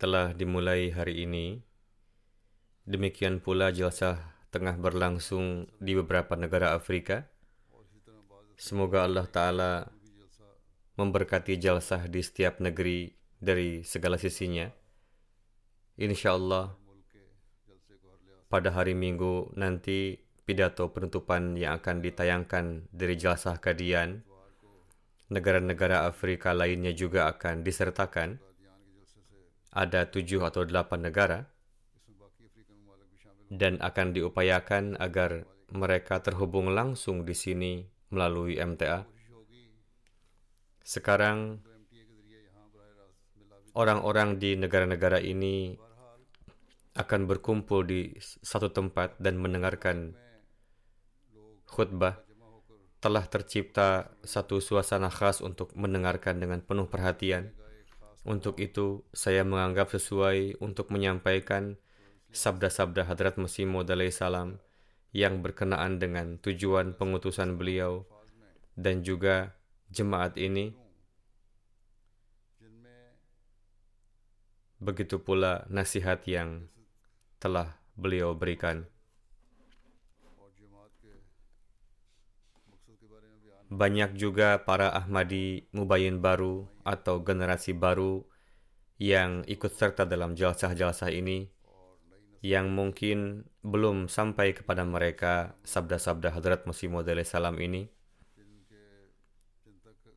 telah dimulai hari ini. Demikian pula jalsah tengah berlangsung di beberapa negara Afrika. Semoga Allah Ta'ala memberkati jalsah di setiap negeri dari segala sisinya. Insya Allah, pada hari Minggu nanti pidato penutupan yang akan ditayangkan dari jalsah Kadian, negara-negara Afrika lainnya juga akan disertakan. Ada tujuh atau delapan negara dan akan diupayakan agar mereka terhubung langsung di sini melalui MTA. Sekarang orang-orang di negara-negara ini akan berkumpul di satu tempat dan mendengarkan khutbah telah tercipta satu suasana khas untuk mendengarkan dengan penuh perhatian. Untuk itu, saya menganggap sesuai untuk menyampaikan sabda-sabda Hadrat Masih Maud salam yang berkenaan dengan tujuan pengutusan beliau dan juga jemaat ini. Begitu pula nasihat yang telah beliau berikan. Banyak juga para Ahmadi Mubayin baru atau generasi baru yang ikut serta dalam jalsah-jalsah ini yang mungkin belum sampai kepada mereka sabda-sabda Hadrat Masih Maud salam ini.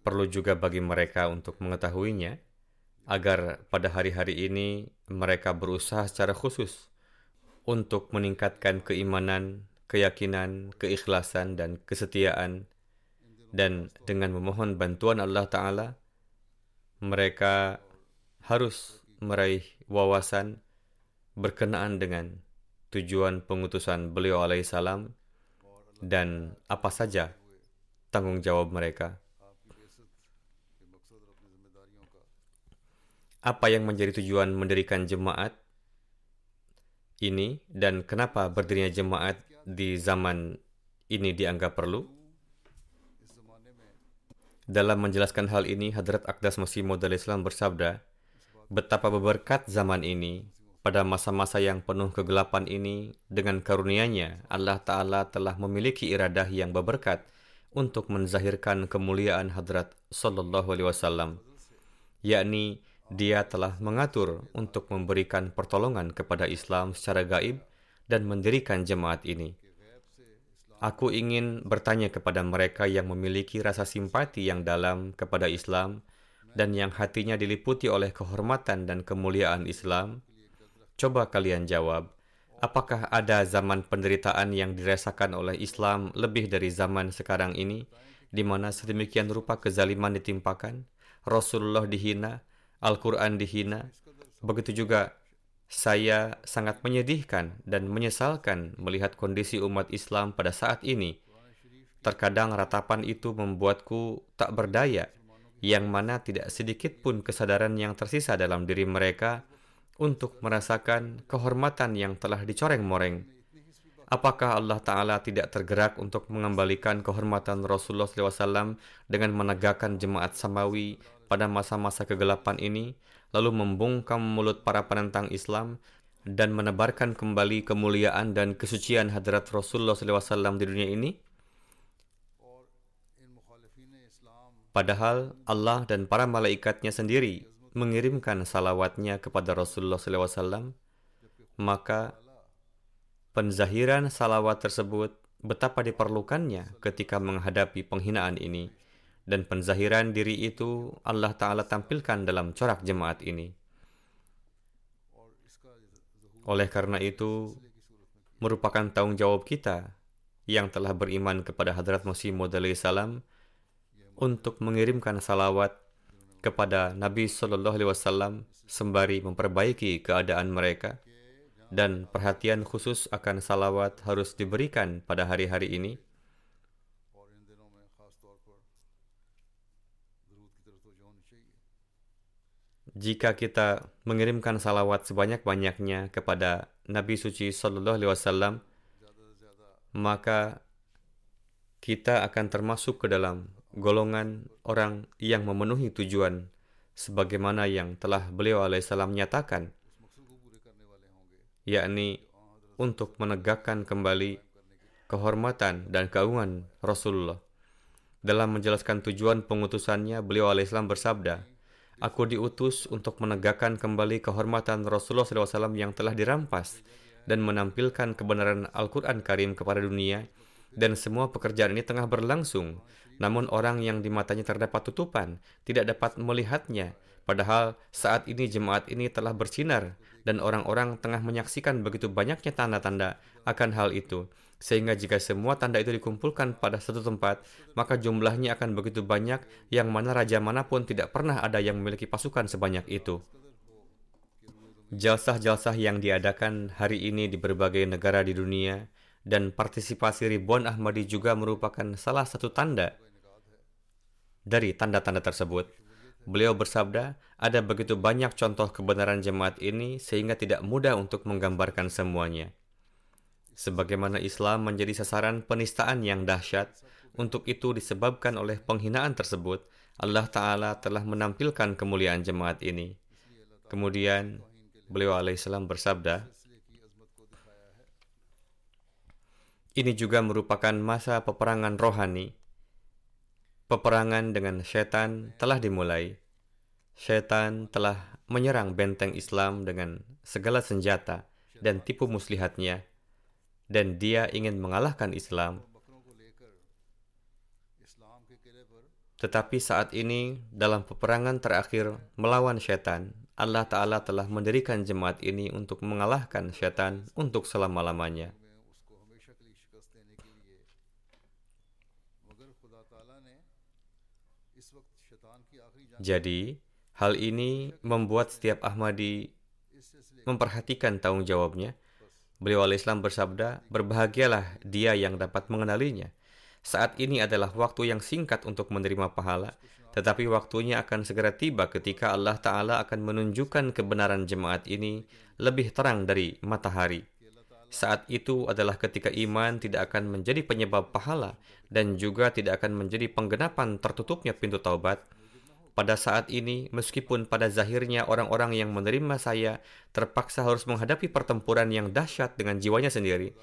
Perlu juga bagi mereka untuk mengetahuinya agar pada hari-hari ini mereka berusaha secara khusus untuk meningkatkan keimanan, keyakinan, keikhlasan, dan kesetiaan dan dengan memohon bantuan Allah Ta'ala, mereka harus meraih wawasan berkenaan dengan tujuan pengutusan beliau alaihissalam dan apa saja tanggung jawab mereka. Apa yang menjadi tujuan mendirikan jemaat ini dan kenapa berdirinya jemaat di zaman ini dianggap perlu? Dalam menjelaskan hal ini, Hadrat Akdas Masih Maud Islam bersabda, betapa berberkat zaman ini, pada masa-masa yang penuh kegelapan ini, dengan karunia-Nya, Allah Ta'ala telah memiliki iradah yang berberkat untuk menzahirkan kemuliaan Hadrat Sallallahu Alaihi Wasallam, yakni dia telah mengatur untuk memberikan pertolongan kepada Islam secara gaib dan mendirikan jemaat ini. Aku ingin bertanya kepada mereka yang memiliki rasa simpati yang dalam kepada Islam dan yang hatinya diliputi oleh kehormatan dan kemuliaan Islam. Coba kalian jawab, apakah ada zaman penderitaan yang dirasakan oleh Islam lebih dari zaman sekarang ini, di mana sedemikian rupa kezaliman ditimpakan, Rasulullah dihina, Al-Quran dihina, begitu juga saya sangat menyedihkan dan menyesalkan melihat kondisi umat Islam pada saat ini. Terkadang ratapan itu membuatku tak berdaya, yang mana tidak sedikit pun kesadaran yang tersisa dalam diri mereka untuk merasakan kehormatan yang telah dicoreng-moreng. Apakah Allah Ta'ala tidak tergerak untuk mengembalikan kehormatan Rasulullah SAW dengan menegakkan jemaat samawi pada masa-masa kegelapan ini, lalu membungkam mulut para penentang Islam dan menebarkan kembali kemuliaan dan kesucian hadrat Rasulullah SAW di dunia ini? Padahal Allah dan para malaikatnya sendiri mengirimkan salawatnya kepada Rasulullah SAW, maka penzahiran salawat tersebut betapa diperlukannya ketika menghadapi penghinaan ini. Dan penzahiran diri itu Allah Ta'ala tampilkan dalam corak jemaat ini. Oleh karena itu, merupakan tanggung jawab kita yang telah beriman kepada Hadrat Masih Maud salam untuk mengirimkan salawat kepada Nabi Shallallahu Alaihi Wasallam sembari memperbaiki keadaan mereka dan perhatian khusus akan salawat harus diberikan pada hari-hari ini. Jika kita mengirimkan salawat sebanyak-banyaknya kepada Nabi suci Sallallahu Alaihi Wasallam, maka kita akan termasuk ke dalam golongan orang yang memenuhi tujuan sebagaimana yang telah beliau alaihissalam nyatakan yakni untuk menegakkan kembali kehormatan dan keagungan Rasulullah. Dalam menjelaskan tujuan pengutusannya, beliau alaihissalam bersabda, Aku diutus untuk menegakkan kembali kehormatan Rasulullah SAW yang telah dirampas dan menampilkan kebenaran Al-Quran Karim kepada dunia dan semua pekerjaan ini tengah berlangsung. Namun orang yang di matanya terdapat tutupan tidak dapat melihatnya. Padahal saat ini jemaat ini telah bersinar dan orang-orang tengah menyaksikan begitu banyaknya tanda-tanda akan hal itu. Sehingga jika semua tanda itu dikumpulkan pada satu tempat, maka jumlahnya akan begitu banyak yang mana raja mana pun tidak pernah ada yang memiliki pasukan sebanyak itu. Jalsah-jalsah yang diadakan hari ini di berbagai negara di dunia dan partisipasi ribuan Ahmadi juga merupakan salah satu tanda dari tanda-tanda tersebut. Beliau bersabda, ada begitu banyak contoh kebenaran jemaat ini sehingga tidak mudah untuk menggambarkan semuanya. Sebagaimana Islam menjadi sasaran penistaan yang dahsyat, untuk itu disebabkan oleh penghinaan tersebut, Allah Ta'ala telah menampilkan kemuliaan jemaat ini. Kemudian, beliau alaihissalam bersabda, ini juga merupakan masa peperangan rohani Peperangan dengan setan telah dimulai. Setan telah menyerang benteng Islam dengan segala senjata dan tipu muslihatnya, dan dia ingin mengalahkan Islam. Tetapi saat ini, dalam peperangan terakhir melawan setan, Allah Ta'ala telah mendirikan jemaat ini untuk mengalahkan setan untuk selama-lamanya. Jadi, hal ini membuat setiap Ahmadi memperhatikan tanggung jawabnya. Beliau al-Islam bersabda, berbahagialah dia yang dapat mengenalinya. Saat ini adalah waktu yang singkat untuk menerima pahala, tetapi waktunya akan segera tiba ketika Allah Ta'ala akan menunjukkan kebenaran jemaat ini lebih terang dari matahari. Saat itu adalah ketika iman tidak akan menjadi penyebab pahala dan juga tidak akan menjadi penggenapan tertutupnya pintu taubat, pada saat ini, meskipun pada zahirnya orang-orang yang menerima saya terpaksa harus menghadapi pertempuran yang dahsyat dengan jiwanya sendiri,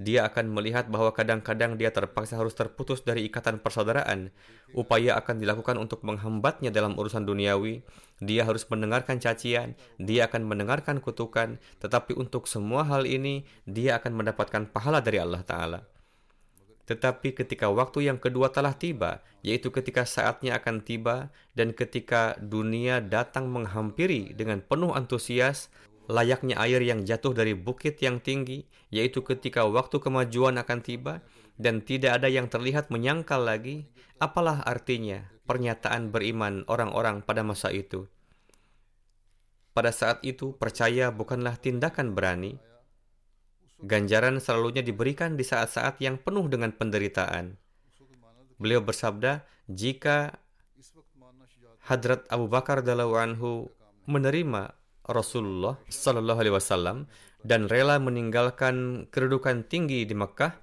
dia akan melihat bahwa kadang-kadang dia terpaksa harus terputus dari ikatan persaudaraan. Upaya akan dilakukan untuk menghambatnya dalam urusan duniawi. Dia harus mendengarkan cacian, dia akan mendengarkan kutukan, tetapi untuk semua hal ini, dia akan mendapatkan pahala dari Allah Ta'ala. Tetapi ketika waktu yang kedua telah tiba, yaitu ketika saatnya akan tiba dan ketika dunia datang menghampiri dengan penuh antusias, layaknya air yang jatuh dari bukit yang tinggi, yaitu ketika waktu kemajuan akan tiba dan tidak ada yang terlihat menyangkal lagi, apalah artinya pernyataan beriman orang-orang pada masa itu. Pada saat itu, percaya bukanlah tindakan berani, Ganjaran selalunya diberikan di saat-saat yang penuh dengan penderitaan. Beliau bersabda, jika Hadrat Abu Bakar anhu menerima Rasulullah Sallallahu Alaihi Wasallam dan rela meninggalkan kedudukan tinggi di Mekah,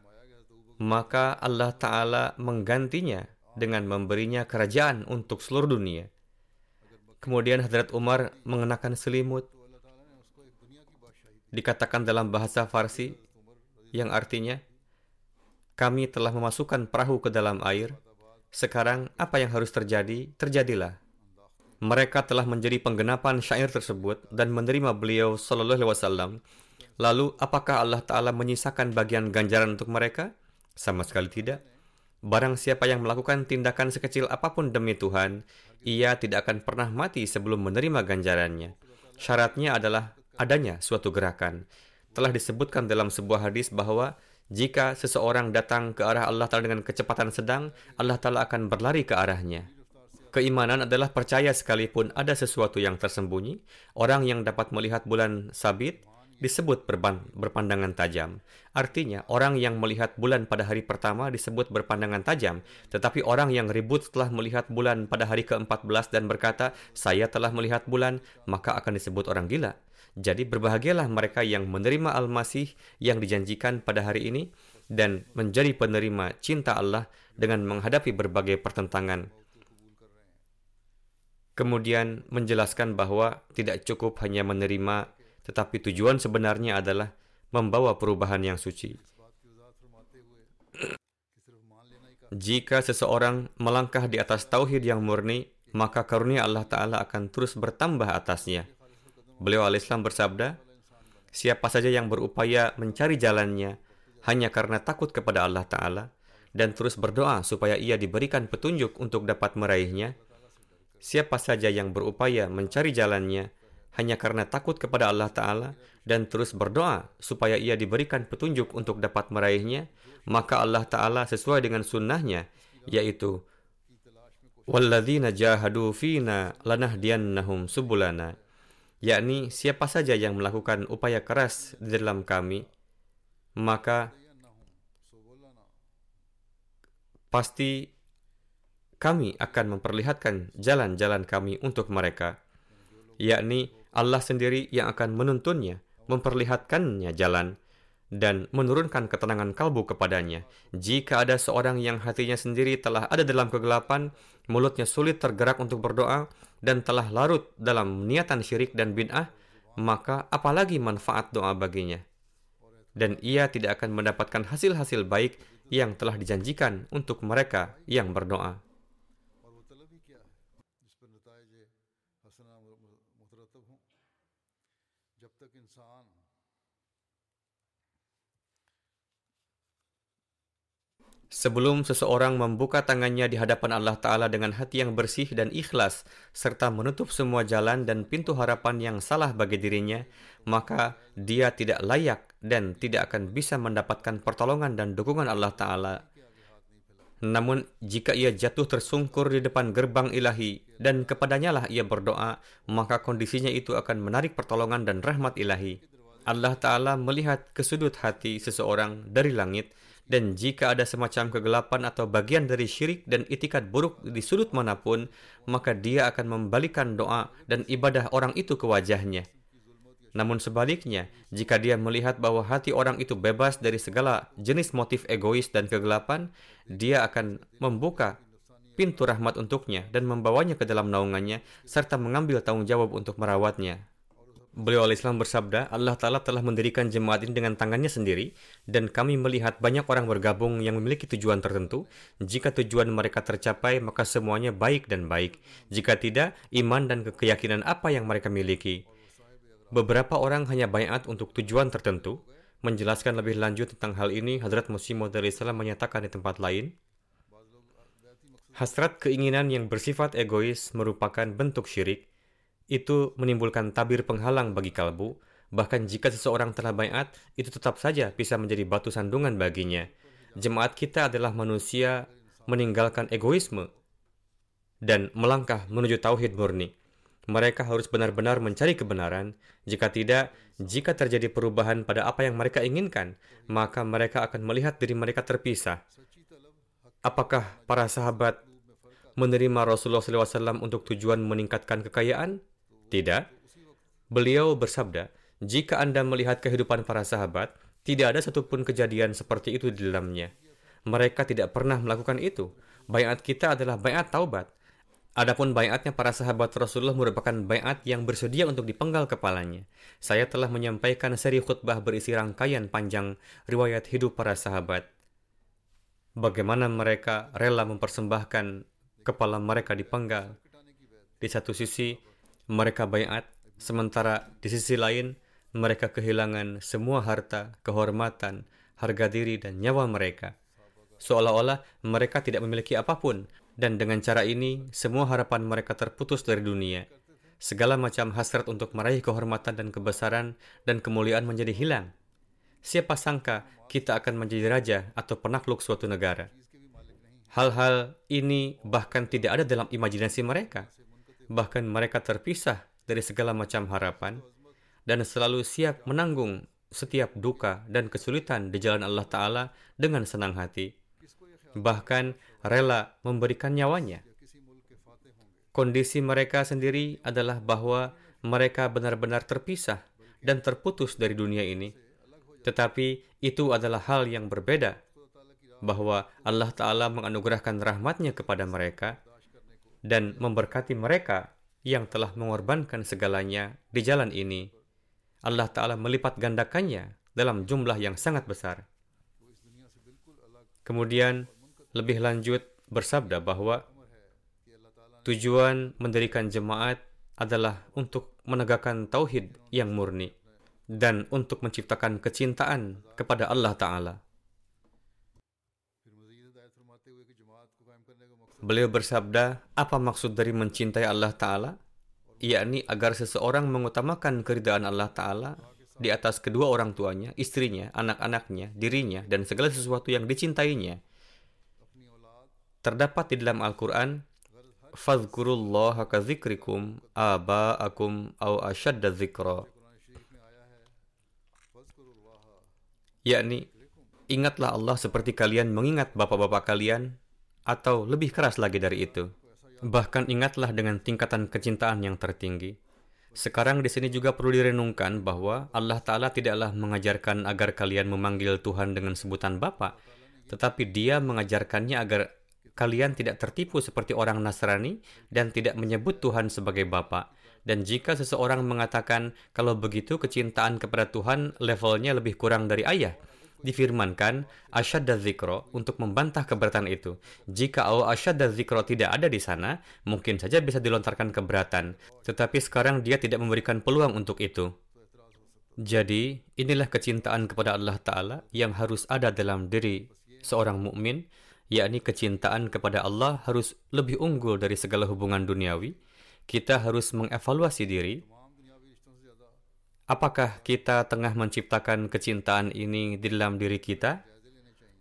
maka Allah Ta'ala menggantinya dengan memberinya kerajaan untuk seluruh dunia. Kemudian Hadrat Umar mengenakan selimut. Dikatakan dalam bahasa Farsi, yang artinya, kami telah memasukkan perahu ke dalam air, sekarang apa yang harus terjadi, terjadilah. Mereka telah menjadi penggenapan syair tersebut dan menerima beliau Sallallahu Alaihi Wasallam. Lalu, apakah Allah Ta'ala menyisakan bagian ganjaran untuk mereka? Sama sekali tidak. Barang siapa yang melakukan tindakan sekecil apa pun demi Tuhan, ia tidak akan pernah mati sebelum menerima ganjarannya. Syaratnya adalah adanya suatu gerakan. Telah disebutkan dalam sebuah hadis bahwa jika seseorang datang ke arah Allah Ta'ala dengan kecepatan sedang, Allah Ta'ala akan berlari ke arahnya. Keimanan adalah percaya sekalipun ada sesuatu yang tersembunyi. Orang yang dapat melihat bulan sabit disebut berpandangan tajam. Artinya, orang yang melihat bulan pada hari pertama disebut berpandangan tajam, tetapi orang yang ribut setelah melihat bulan pada hari ke-14 dan berkata, saya telah melihat bulan, maka akan disebut orang gila. Jadi berbahagialah mereka yang menerima Al-Masih yang dijanjikan pada hari ini dan menjadi penerima cinta Allah dengan menghadapi berbagai pertentangan. Kemudian menjelaskan bahwa tidak cukup hanya menerima tetapi tujuan sebenarnya adalah membawa perubahan yang suci. Jika seseorang melangkah di atas tauhid yang murni, maka karunia Allah Ta'ala akan terus bertambah atasnya. Beliau al-Islam bersabda, Siapa saja yang berupaya mencari jalannya hanya karena takut kepada Allah Ta'ala dan terus berdoa supaya ia diberikan petunjuk untuk dapat meraihnya, siapa saja yang berupaya mencari jalannya hanya karena takut kepada Allah Ta'ala dan terus berdoa supaya ia diberikan petunjuk untuk dapat meraihnya, maka Allah Ta'ala sesuai dengan sunnahnya, yaitu وَالَّذِينَ جَاهَدُوا فِينَا لَنَهْدِيَنَّهُمْ subulana yakni siapa saja yang melakukan upaya keras di dalam kami, maka pasti kami akan memperlihatkan jalan-jalan kami untuk mereka, yakni Allah sendiri yang akan menuntunnya, memperlihatkannya jalan, dan menurunkan ketenangan kalbu kepadanya. Jika ada seorang yang hatinya sendiri telah ada dalam kegelapan, mulutnya sulit tergerak untuk berdoa, dan telah larut dalam niatan syirik dan bid'ah, maka apalagi manfaat doa baginya. Dan ia tidak akan mendapatkan hasil-hasil baik yang telah dijanjikan untuk mereka yang berdoa. Sebelum seseorang membuka tangannya di hadapan Allah Ta'ala dengan hati yang bersih dan ikhlas, serta menutup semua jalan dan pintu harapan yang salah bagi dirinya, maka dia tidak layak dan tidak akan bisa mendapatkan pertolongan dan dukungan Allah Ta'ala. Namun, jika ia jatuh tersungkur di depan gerbang ilahi dan kepadanya lah ia berdoa, maka kondisinya itu akan menarik pertolongan dan rahmat ilahi. Allah Ta'ala melihat ke sudut hati seseorang dari langit, dan jika ada semacam kegelapan atau bagian dari syirik dan itikat buruk di sudut mana pun, maka dia akan membalikan doa dan ibadah orang itu ke wajahnya. Namun sebaliknya, jika dia melihat bahwa hati orang itu bebas dari segala jenis motif egois dan kegelapan, dia akan membuka pintu rahmat untuknya dan membawanya ke dalam naungannya serta mengambil tanggung jawab untuk merawatnya. Beliau al-Islam bersabda, Allah Ta'ala telah mendirikan jemaat ini dengan tangannya sendiri, dan kami melihat banyak orang bergabung yang memiliki tujuan tertentu. Jika tujuan mereka tercapai, maka semuanya baik dan baik. Jika tidak, iman dan keyakinan apa yang mereka miliki. Beberapa orang hanya bayat untuk tujuan tertentu. Menjelaskan lebih lanjut tentang hal ini, Hadrat Musim Maud menyatakan di tempat lain, Hasrat keinginan yang bersifat egois merupakan bentuk syirik, itu menimbulkan tabir penghalang bagi kalbu, bahkan jika seseorang telah bayat, itu tetap saja bisa menjadi batu sandungan baginya. Jemaat kita adalah manusia meninggalkan egoisme dan melangkah menuju tauhid murni. Mereka harus benar-benar mencari kebenaran. Jika tidak, jika terjadi perubahan pada apa yang mereka inginkan, maka mereka akan melihat diri mereka terpisah. Apakah para sahabat menerima Rasulullah SAW untuk tujuan meningkatkan kekayaan? Tidak. Beliau bersabda, Jika Anda melihat kehidupan para sahabat, tidak ada satupun kejadian seperti itu di dalamnya. Mereka tidak pernah melakukan itu. Bayat kita adalah bayat taubat. Adapun bayatnya para sahabat Rasulullah merupakan bayat yang bersedia untuk dipenggal kepalanya. Saya telah menyampaikan seri khutbah berisi rangkaian panjang riwayat hidup para sahabat. Bagaimana mereka rela mempersembahkan kepala mereka dipenggal. Di satu sisi, mereka bayat, sementara di sisi lain, mereka kehilangan semua harta, kehormatan, harga diri, dan nyawa mereka. Seolah-olah mereka tidak memiliki apa pun, dan dengan cara ini, semua harapan mereka terputus dari dunia. Segala macam hasrat untuk meraih kehormatan dan kebesaran dan kemuliaan menjadi hilang. Siapa sangka kita akan menjadi raja atau penakluk suatu negara? Hal-hal ini bahkan tidak ada dalam imajinasi mereka. Bahkan mereka terpisah dari segala macam harapan dan selalu siap menanggung setiap duka dan kesulitan di jalan Allah Ta'ala dengan senang hati. Bahkan rela memberikan nyawanya. Kondisi mereka sendiri adalah bahwa mereka benar-benar terpisah dan terputus dari dunia ini. Tetapi itu adalah hal yang berbeda, bahwa Allah Ta'ala menganugerahkan rahmatnya kepada mereka dan memberkati mereka yang telah mengorbankan segalanya di jalan ini Allah Ta'ala melipat gandakannya dalam jumlah yang sangat besar. Kemudian lebih lanjut bersabda bahwa tujuan mendirikan jemaat adalah untuk menegakkan tauhid yang murni dan untuk menciptakan kecintaan kepada Allah Ta'ala. Beliau bersabda, apa maksud dari mencintai Allah Ta'ala? yakni agar seseorang mengutamakan keridaan Allah Ta'ala di atas kedua orang tuanya, istrinya, anak-anaknya, dirinya, dan segala sesuatu yang dicintainya. Terdapat di dalam Al-Quran, zikra. Yakni, ingatlah Allah seperti kalian mengingat bapak-bapak kalian, atau lebih keras lagi dari itu. Bahkan ingatlah dengan tingkatan kecintaan yang tertinggi. Sekarang di sini juga perlu direnungkan bahwa Allah Ta'ala tidaklah mengajarkan agar kalian memanggil Tuhan dengan sebutan Bapa, tetapi dia mengajarkannya agar kalian tidak tertipu seperti orang Nasrani dan tidak menyebut Tuhan sebagai Bapa. Dan jika seseorang mengatakan kalau begitu kecintaan kepada Tuhan levelnya lebih kurang dari ayah, difirmankan asyadda zikro untuk membantah keberatan itu. Jika Allah asyadda zikro tidak ada di sana, mungkin saja bisa dilontarkan keberatan. Tetapi sekarang dia tidak memberikan peluang untuk itu. Jadi, inilah kecintaan kepada Allah Ta'ala yang harus ada dalam diri seorang mukmin, yakni kecintaan kepada Allah harus lebih unggul dari segala hubungan duniawi. Kita harus mengevaluasi diri, Apakah kita tengah menciptakan kecintaan ini di dalam diri kita?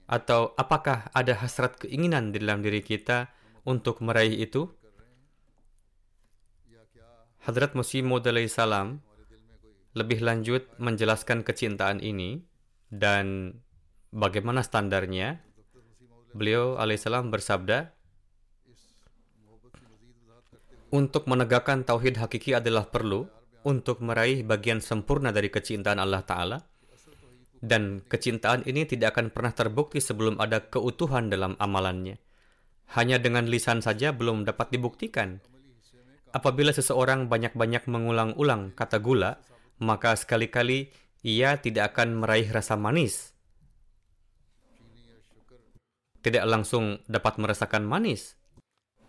Atau apakah ada hasrat keinginan di dalam diri kita untuk meraih itu? Hadrat Musi Maud salam lebih lanjut menjelaskan kecintaan ini dan bagaimana standarnya. Beliau alaihissalam bersabda, untuk menegakkan tauhid hakiki adalah perlu untuk meraih bagian sempurna dari kecintaan Allah Ta'ala. Dan kecintaan ini tidak akan pernah terbukti sebelum ada keutuhan dalam amalannya. Hanya dengan lisan saja belum dapat dibuktikan. Apabila seseorang banyak-banyak mengulang-ulang kata gula, maka sekali-kali ia tidak akan meraih rasa manis. Tidak langsung dapat merasakan manis.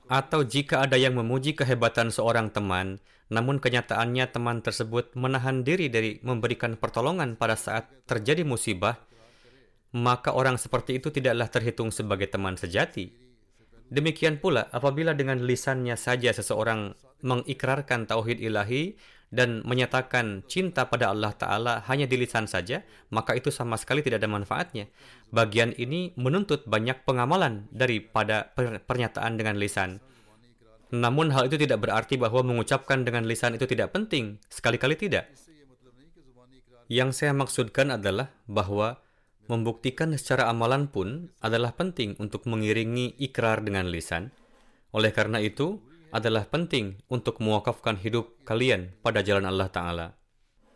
Atau jika ada yang memuji kehebatan seorang teman, namun kenyataannya teman tersebut menahan diri dari memberikan pertolongan pada saat terjadi musibah, maka orang seperti itu tidaklah terhitung sebagai teman sejati. Demikian pula apabila dengan lisannya saja seseorang mengikrarkan tauhid ilahi dan menyatakan cinta pada Allah Ta'ala hanya di lisan saja, maka itu sama sekali tidak ada manfaatnya. Bagian ini menuntut banyak pengamalan daripada pernyataan dengan lisan. Namun hal itu tidak berarti bahwa mengucapkan dengan lisan itu tidak penting, sekali-kali tidak. Yang saya maksudkan adalah bahwa membuktikan secara amalan pun adalah penting untuk mengiringi ikrar dengan lisan. Oleh karena itu, adalah penting untuk mewakafkan hidup kalian pada jalan Allah Ta'ala.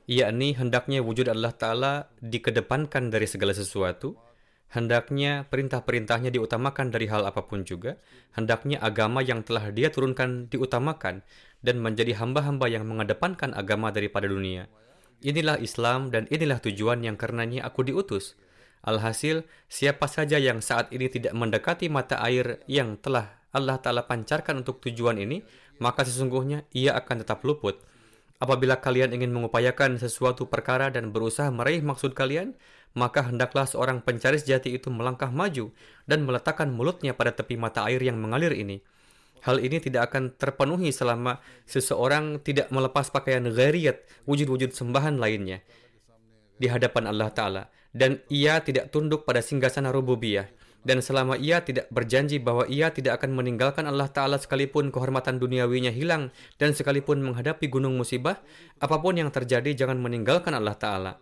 yakni hendaknya wujud Allah Ta'ala dikedepankan dari segala sesuatu, hendaknya perintah-perintahnya diutamakan dari hal apa pun juga, hendaknya agama yang telah dia turunkan diutamakan, dan menjadi hamba-hamba yang mengedepankan agama daripada dunia. Inilah Islam dan inilah tujuan yang karenanya aku diutus. Alhasil, siapa saja yang saat ini tidak mendekati mata air yang telah Allah Ta'ala pancarkan untuk tujuan ini, maka sesungguhnya ia akan tetap luput. Apabila kalian ingin mengupayakan sesuatu perkara dan berusaha meraih maksud kalian, maka hendaklah seorang pencari sejati itu melangkah maju dan meletakkan mulutnya pada tepi mata air yang mengalir ini. Hal ini tidak akan terpenuhi selama seseorang tidak melepas pakaian ghariyat, wujud-wujud sembahan lainnya di hadapan Allah Ta'ala. Dan ia tidak tunduk pada singgasana rububiyah dan selama ia tidak berjanji bahwa ia tidak akan meninggalkan Allah Ta'ala sekalipun kehormatan duniawinya hilang dan sekalipun menghadapi gunung musibah, apa pun yang terjadi jangan meninggalkan Allah Ta'ala.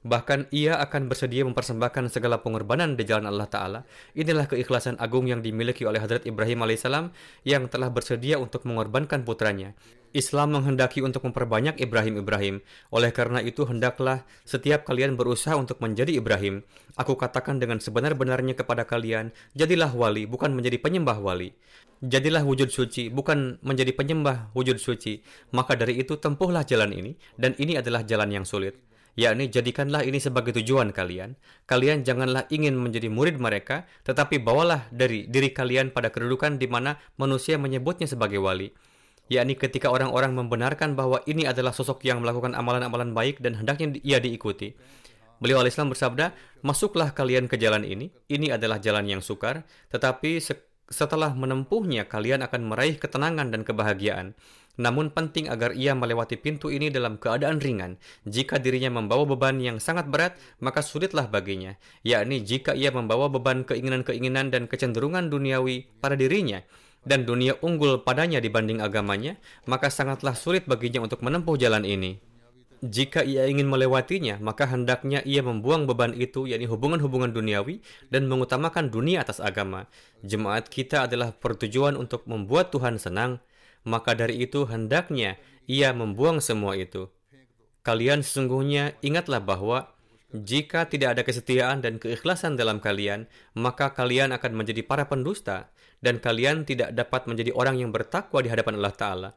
Bahkan ia akan bersedia mempersembahkan segala pengorbanan di jalan Allah Ta'ala. Inilah keikhlasan agung yang dimiliki oleh Hadrat Ibrahim alaihissalam yang telah bersedia untuk mengorbankan putranya. Islam menghendaki untuk memperbanyak Ibrahim-Ibrahim. Oleh karena itu, hendaklah setiap kalian berusaha untuk menjadi Ibrahim. Aku katakan dengan sebenar-benarnya kepada kalian, jadilah wali, bukan menjadi penyembah wali. Jadilah wujud suci, bukan menjadi penyembah wujud suci. Maka dari itu, tempuhlah jalan ini, dan ini adalah jalan yang sulit. Yakni, jadikanlah ini sebagai tujuan kalian. Kalian janganlah ingin menjadi murid mereka, tetapi bawalah dari diri kalian pada kedudukan di mana manusia menyebutnya sebagai wali yakni ketika orang-orang membenarkan bahwa ini adalah sosok yang melakukan amalan-amalan baik dan hendaknya ia diikuti. Beliau Islam bersabda, "Masuklah kalian ke jalan ini. Ini adalah jalan yang sukar, tetapi setelah menempuhnya kalian akan meraih ketenangan dan kebahagiaan. Namun penting agar ia melewati pintu ini dalam keadaan ringan. Jika dirinya membawa beban yang sangat berat, maka sulitlah baginya. Yakni jika ia membawa beban keinginan-keinginan dan kecenderungan duniawi pada dirinya, dan dunia unggul padanya dibanding agamanya, maka sangatlah sulit baginya untuk menempuh jalan ini. Jika ia ingin melewatinya, maka hendaknya ia membuang beban itu, yakni hubungan-hubungan duniawi, dan mengutamakan dunia atas agama. Jemaat kita adalah pertujuan untuk membuat Tuhan senang, maka dari itu hendaknya ia membuang semua itu. Kalian sesungguhnya ingatlah bahwa jika tidak ada kesetiaan dan keikhlasan dalam kalian, maka kalian akan menjadi para pendusta dan kalian tidak dapat menjadi orang yang bertakwa di hadapan Allah Ta'ala.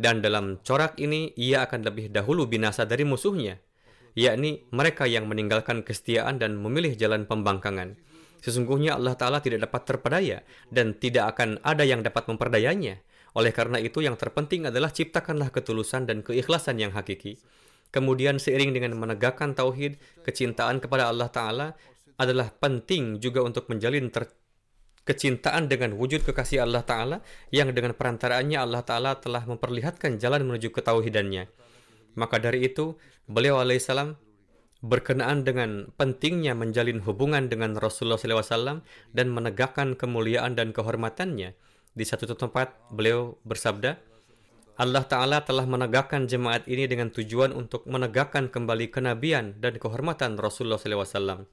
Dan dalam corak ini, ia akan lebih dahulu binasa dari musuhnya, yakni mereka yang meninggalkan kesetiaan dan memilih jalan pembangkangan. Sesungguhnya Allah Ta'ala tidak dapat terpedaya dan tidak akan ada yang dapat memperdayanya. Oleh karena itu, yang terpenting adalah ciptakanlah ketulusan dan keikhlasan yang hakiki. Kemudian seiring dengan menegakkan tauhid, kecintaan kepada Allah Ta'ala adalah penting juga untuk menjalin ter kecintaan dengan wujud kekasih Allah Ta'ala yang dengan perantaraannya Allah Ta'ala telah memperlihatkan jalan menuju ketauhidannya. Maka dari itu, beliau alaihissalam berkenaan dengan pentingnya menjalin hubungan dengan Rasulullah SAW dan menegakkan kemuliaan dan kehormatannya. Di satu tempat, beliau bersabda, Allah Ta'ala telah menegakkan jemaat ini dengan tujuan untuk menegakkan kembali kenabian dan kehormatan Rasulullah SAW.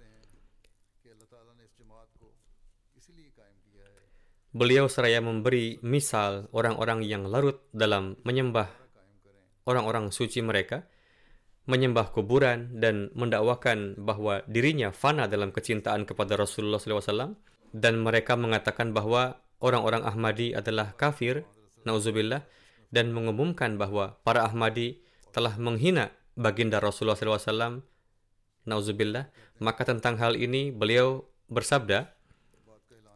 Beliau seraya memberi misal orang-orang yang larut dalam menyembah orang-orang suci mereka, menyembah kuburan dan mendakwakan bahwa dirinya fana dalam kecintaan kepada Rasulullah SAW dan mereka mengatakan bahwa orang-orang Ahmadi adalah kafir, nauzubillah, dan mengumumkan bahwa para Ahmadi telah menghina baginda Rasulullah SAW, nauzubillah, maka tentang hal ini beliau bersabda,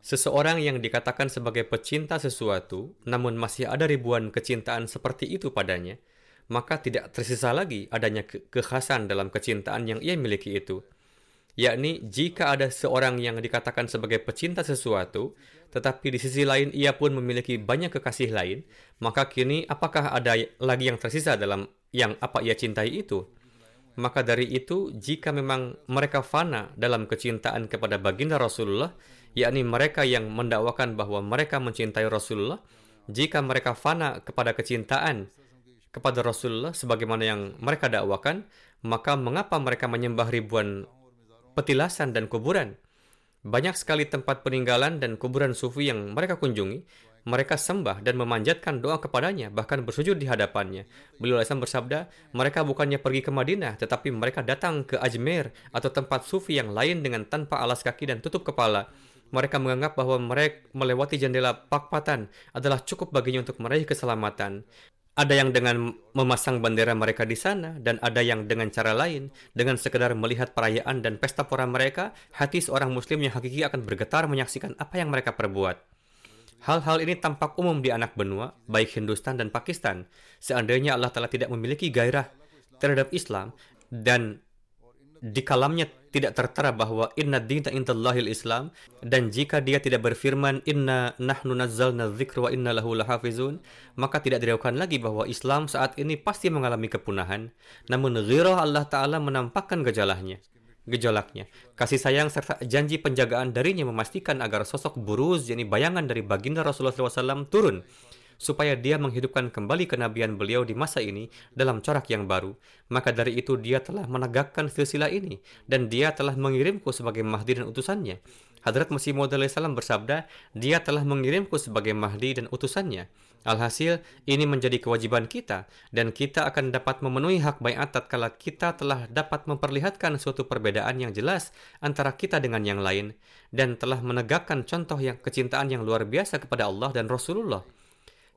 Seseorang yang dikatakan sebagai pecinta sesuatu, namun masih ada ribuan kecintaan seperti itu padanya, maka tidak tersisa lagi adanya ke kekhasan dalam kecintaan yang ia miliki itu. Yakni, jika ada seorang yang dikatakan sebagai pecinta sesuatu, tetapi di sisi lain ia pun memiliki banyak kekasih lain, maka kini apakah ada lagi yang tersisa dalam yang apa ia cintai itu? Maka dari itu, jika memang mereka fana dalam kecintaan kepada baginda Rasulullah, yakni mereka yang mendakwakan bahwa mereka mencintai Rasulullah, jika mereka fana kepada kecintaan kepada Rasulullah sebagaimana yang mereka dakwakan, maka mengapa mereka menyembah ribuan petilasan dan kuburan? Banyak sekali tempat peninggalan dan kuburan sufi yang mereka kunjungi, Mereka sembah dan memanjatkan doa kepadanya, bahkan bersujud di hadapannya. Beliau Islam bersabda, mereka bukannya pergi ke Madinah, tetapi mereka datang ke Ajmer atau tempat sufi yang lain dengan tanpa alas kaki dan tutup kepala. Mereka menganggap bahwa mereka melewati jendela pakpatan adalah cukup baginya untuk meraih keselamatan. Ada yang dengan memasang bendera mereka di sana dan ada yang dengan cara lain. Dengan sekedar melihat perayaan dan pesta pora mereka, hati seorang muslim yang hakiki akan bergetar menyaksikan apa yang mereka perbuat. Hal-hal ini tampak umum di anak benua, baik Hindustan dan Pakistan. Seandainya Allah Ta'ala tidak memiliki gairah terhadap Islam dan di kalamnya tidak tertera bahwa inna intallahil Islam dan jika dia tidak berfirman inna nahnu nazzalna wa inna lahu lahafizun maka tidak diragukan lagi bahwa Islam saat ini pasti mengalami kepunahan. Namun ghirah Allah taala menampakkan gejalahnya gejolaknya kasih sayang serta janji penjagaan darinya memastikan agar sosok buruz yakni bayangan dari baginda Rasulullah SAW turun supaya dia menghidupkan kembali kenabian beliau di masa ini dalam corak yang baru. Maka dari itu dia telah menegakkan silsilah ini dan dia telah mengirimku sebagai Mahdi dan utusannya. Hadrat Masih Maud salam bersabda, dia telah mengirimku sebagai Mahdi dan utusannya. Alhasil, ini menjadi kewajiban kita dan kita akan dapat memenuhi hak bayat tatkala kita telah dapat memperlihatkan suatu perbedaan yang jelas antara kita dengan yang lain dan telah menegakkan contoh yang kecintaan yang luar biasa kepada Allah dan Rasulullah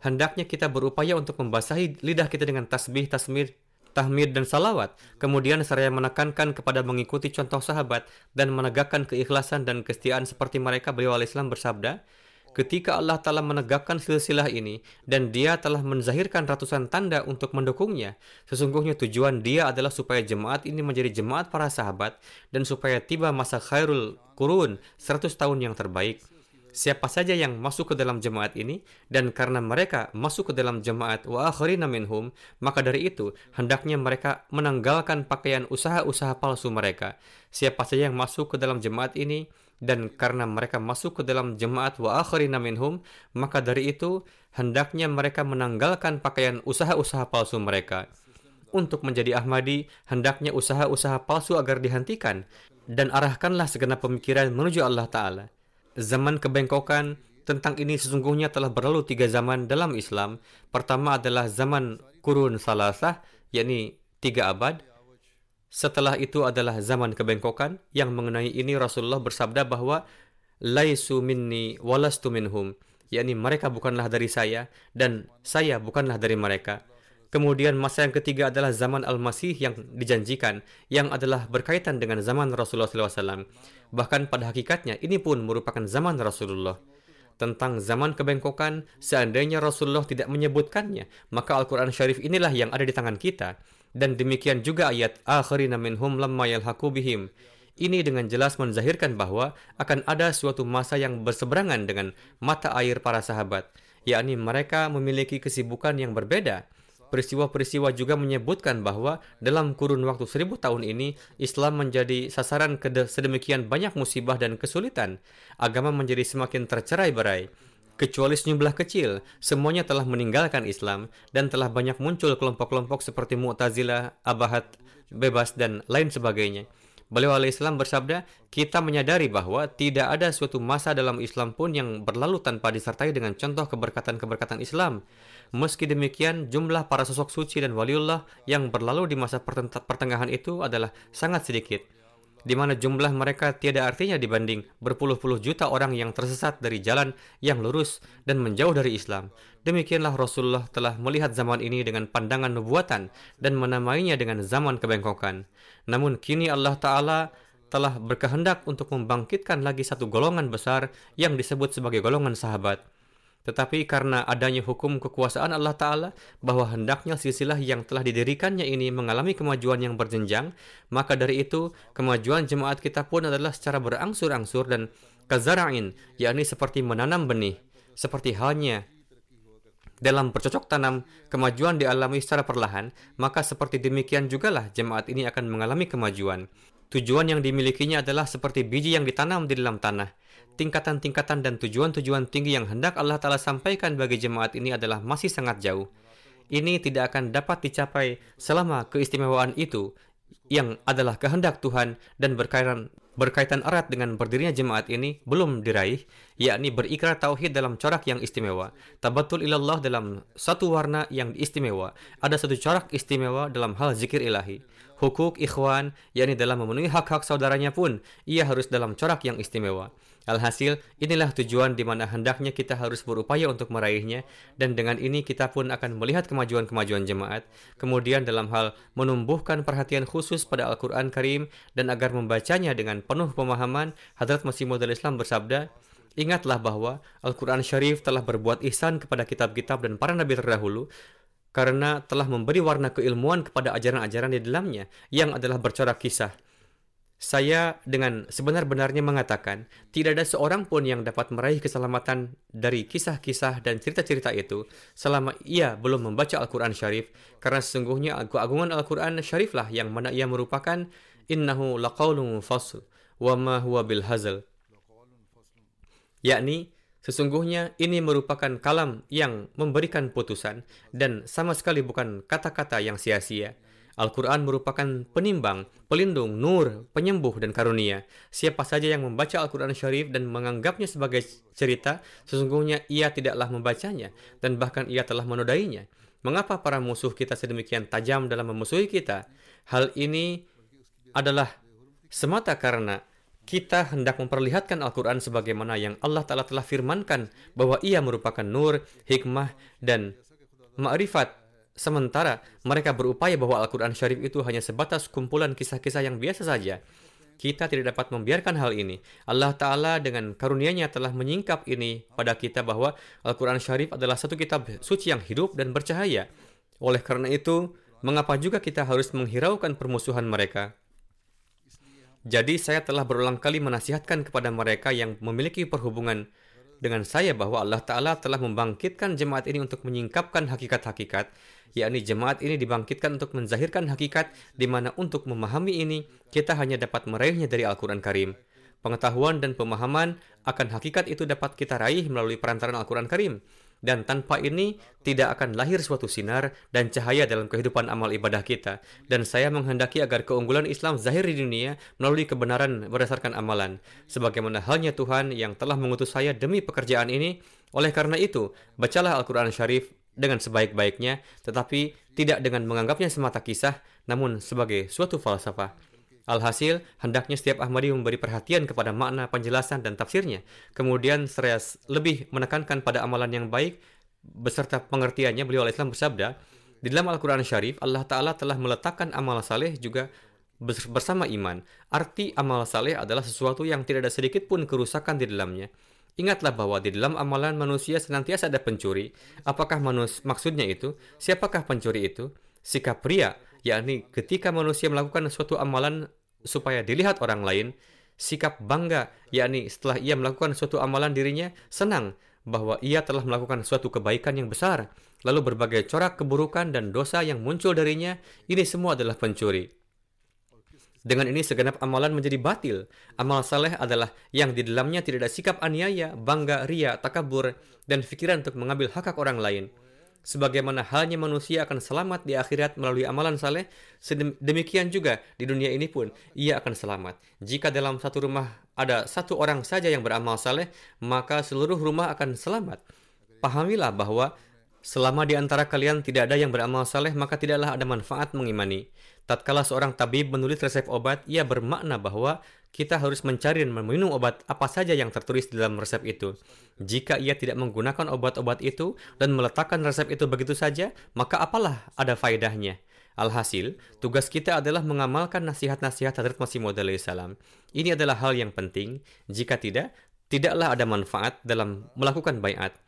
hendaknya kita berupaya untuk membasahi lidah kita dengan tasbih, tasmir, tahmid dan salawat. Kemudian seraya menekankan kepada mengikuti contoh sahabat dan menegakkan keikhlasan dan kesetiaan seperti mereka beliau Islam bersabda, ketika Allah telah menegakkan silsilah ini dan dia telah menzahirkan ratusan tanda untuk mendukungnya, sesungguhnya tujuan dia adalah supaya jemaat ini menjadi jemaat para sahabat dan supaya tiba masa khairul kurun 100 tahun yang terbaik siapa saja yang masuk ke dalam jemaat ini dan karena mereka masuk ke dalam jemaat wa akharina minhum maka dari itu hendaknya mereka menanggalkan pakaian usaha-usaha palsu mereka. Siapa saja yang masuk ke dalam jemaat ini dan karena mereka masuk ke dalam jemaat wa akharina minhum maka dari itu hendaknya mereka menanggalkan pakaian usaha-usaha palsu mereka. Untuk menjadi Ahmadi hendaknya usaha-usaha palsu agar dihentikan dan arahkanlah segenap pemikiran menuju Allah Ta'ala zaman kebengkokan tentang ini sesungguhnya telah berlalu tiga zaman dalam Islam. Pertama adalah zaman kurun salasah, yakni tiga abad. Setelah itu adalah zaman kebengkokan yang mengenai ini Rasulullah bersabda bahwa laisu minni walastu minhum, yakni mereka bukanlah dari saya dan saya bukanlah dari mereka. Kemudian masa yang ketiga adalah zaman Al-Masih yang dijanjikan, yang adalah berkaitan dengan zaman Rasulullah SAW. Bahkan pada hakikatnya ini pun merupakan zaman Rasulullah. Tentang zaman kebengkokan, seandainya Rasulullah tidak menyebutkannya, maka Al-Quran Syarif inilah yang ada di tangan kita. Dan demikian juga ayat akhirina minhum lamma yalhaqu bihim. Ini dengan jelas menzahirkan bahwa akan ada suatu masa yang berseberangan dengan mata air para sahabat, yakni mereka memiliki kesibukan yang berbeda Peristiwa-peristiwa juga menyebutkan bahwa dalam kurun waktu seribu tahun ini, Islam menjadi sasaran sedemikian banyak musibah dan kesulitan. Agama menjadi semakin tercerai-berai. Kecuali sejumlah kecil, semuanya telah meninggalkan Islam dan telah banyak muncul kelompok-kelompok seperti Mu'tazilah, Abahat, Bebas, dan lain sebagainya. Beliau alaihissalam bersabda, kita menyadari bahwa tidak ada suatu masa dalam Islam pun yang berlalu tanpa disertai dengan contoh keberkatan-keberkatan Islam. Meski demikian, jumlah para sosok suci dan waliullah yang berlalu di masa pertengahan itu adalah sangat sedikit di mana jumlah mereka tiada artinya dibanding berpuluh-puluh juta orang yang tersesat dari jalan yang lurus dan menjauh dari Islam. Demikianlah Rasulullah telah melihat zaman ini dengan pandangan nubuatan dan menamainya dengan zaman kebengkokan. Namun kini Allah Ta'ala telah berkehendak untuk membangkitkan lagi satu golongan besar yang disebut sebagai golongan sahabat. Tetapi karena adanya hukum kekuasaan Allah Ta'ala bahwa hendaknya silsilah yang telah didirikannya ini mengalami kemajuan yang berjenjang, maka dari itu kemajuan jemaat kita pun adalah secara berangsur-angsur dan kazara'in, yakni seperti menanam benih. Seperti halnya dalam bercocok tanam, kemajuan dialami secara perlahan, maka seperti demikian jugalah jemaat ini akan mengalami kemajuan. Tujuan yang dimilikinya adalah seperti biji yang ditanam di dalam tanah tingkatan-tingkatan dan tujuan-tujuan tinggi yang hendak Allah Ta'ala sampaikan bagi jemaat ini adalah masih sangat jauh. Ini tidak akan dapat dicapai selama keistimewaan itu yang adalah kehendak Tuhan dan berkaitan berkaitan erat dengan berdirinya jemaat ini belum diraih, yakni berikrar tauhid dalam corak yang istimewa, tabatul ilallah dalam satu warna yang istimewa, ada satu corak istimewa dalam hal zikir ilahi. Hukuk ikhwan, yakni dalam memenuhi hak-hak saudaranya pun, ia harus dalam corak yang istimewa. Alhasil, inilah tujuan di mana hendaknya kita harus berupaya untuk meraihnya, dan dengan ini kita pun akan melihat kemajuan-kemajuan jemaat. Kemudian dalam hal menumbuhkan perhatian khusus pada Al-Quran Karim, dan agar membacanya dengan penuh pemahaman, Hadrat Masih Maud Islam bersabda, Ingatlah bahwa Al-Quran Syarif telah berbuat ihsan kepada kitab-kitab dan para nabi terdahulu, karena telah memberi warna keilmuan kepada ajaran-ajaran di dalamnya, yang adalah bercorak kisah. Saya dengan sebenar-benarnya mengatakan, tidak ada seorang pun yang dapat meraih keselamatan dari kisah-kisah dan cerita-cerita itu selama ia belum membaca Al-Quran Syarif, karena sesungguhnya keagungan Al-Quran Syariflah yang mana ia merupakan innahu laqawlun fasl wa ma huwa bil hazal. Yakni, sesungguhnya ini merupakan kalam yang memberikan putusan dan sama sekali bukan kata-kata yang sia-sia. Al-Quran merupakan penimbang, pelindung, nur, penyembuh, dan karunia. Siapa saja yang membaca Al-Quran Syarif dan menganggapnya sebagai cerita, sesungguhnya ia tidaklah membacanya, dan bahkan ia telah menodainya. Mengapa para musuh kita sedemikian tajam dalam memusuhi kita? Hal ini adalah semata karena kita hendak memperlihatkan Al-Quran sebagaimana yang Allah Ta'ala telah firmankan bahwa ia merupakan nur, hikmah, dan ma'rifat Sementara mereka berupaya bahwa Al-Quran Syarif itu hanya sebatas kumpulan kisah-kisah yang biasa saja. Kita tidak dapat membiarkan hal ini. Allah Ta'ala dengan karunia-Nya telah menyingkap ini pada kita bahwa Al-Quran Syarif adalah satu kitab suci yang hidup dan bercahaya. Oleh karena itu, mengapa juga kita harus menghiraukan permusuhan mereka? Jadi saya telah berulang kali menasihatkan kepada mereka yang memiliki perhubungan dengan saya bahwa Allah Ta'ala telah membangkitkan jemaat ini untuk menyingkapkan hakikat-hakikat yakni jemaat ini dibangkitkan untuk menzahirkan hakikat di mana untuk memahami ini kita hanya dapat meraihnya dari Al-Quran Karim. Pengetahuan dan pemahaman akan hakikat itu dapat kita raih melalui perantaran Al-Quran Karim. Dan tanpa ini tidak akan lahir suatu sinar dan cahaya dalam kehidupan amal ibadah kita. Dan saya menghendaki agar keunggulan Islam zahir di dunia melalui kebenaran berdasarkan amalan. Sebagaimana halnya Tuhan yang telah mengutus saya demi pekerjaan ini. Oleh karena itu, bacalah Al-Quran Syarif dengan sebaik-baiknya, tetapi tidak dengan menganggapnya semata kisah, namun sebagai suatu falsafah. Alhasil, hendaknya setiap Ahmadi memberi perhatian kepada makna penjelasan dan tafsirnya. Kemudian, seraya lebih menekankan pada amalan yang baik beserta pengertiannya, beliau Islam bersabda, di dalam Al-Quran Syarif, Allah Ta'ala telah meletakkan amal saleh juga bersama iman. Arti amal saleh adalah sesuatu yang tidak ada sedikit pun kerusakan di dalamnya. Ingatlah bahwa di dalam amalan manusia senantiasa ada pencuri. Apakah manus maksudnya itu? Siapakah pencuri itu? Sikap pria, yakni ketika manusia melakukan suatu amalan supaya dilihat orang lain, sikap bangga, yakni setelah ia melakukan suatu amalan dirinya senang bahwa ia telah melakukan suatu kebaikan yang besar, lalu berbagai corak keburukan dan dosa yang muncul darinya, ini semua adalah pencuri. Dengan ini segenap amalan menjadi batil. Amal saleh adalah yang di dalamnya tidak ada sikap aniaya, bangga, ria, takabur, dan pikiran untuk mengambil hak hak orang lain. Sebagaimana halnya manusia akan selamat di akhirat melalui amalan saleh, demikian juga di dunia ini pun ia akan selamat. Jika dalam satu rumah ada satu orang saja yang beramal saleh, maka seluruh rumah akan selamat. Pahamilah bahwa selama di antara kalian tidak ada yang beramal saleh, maka tidaklah ada manfaat mengimani. Tatkala seorang tabib menulis resep obat, ia bermakna bahwa kita harus mencari dan meminum obat apa saja yang tertulis dalam resep itu. Jika ia tidak menggunakan obat-obat itu dan meletakkan resep itu begitu saja, maka apalah ada faedahnya? Alhasil, tugas kita adalah mengamalkan nasihat-nasihat Hadrat Masih Maud salam. Ini adalah hal yang penting. Jika tidak, tidaklah ada manfaat dalam melakukan bayat.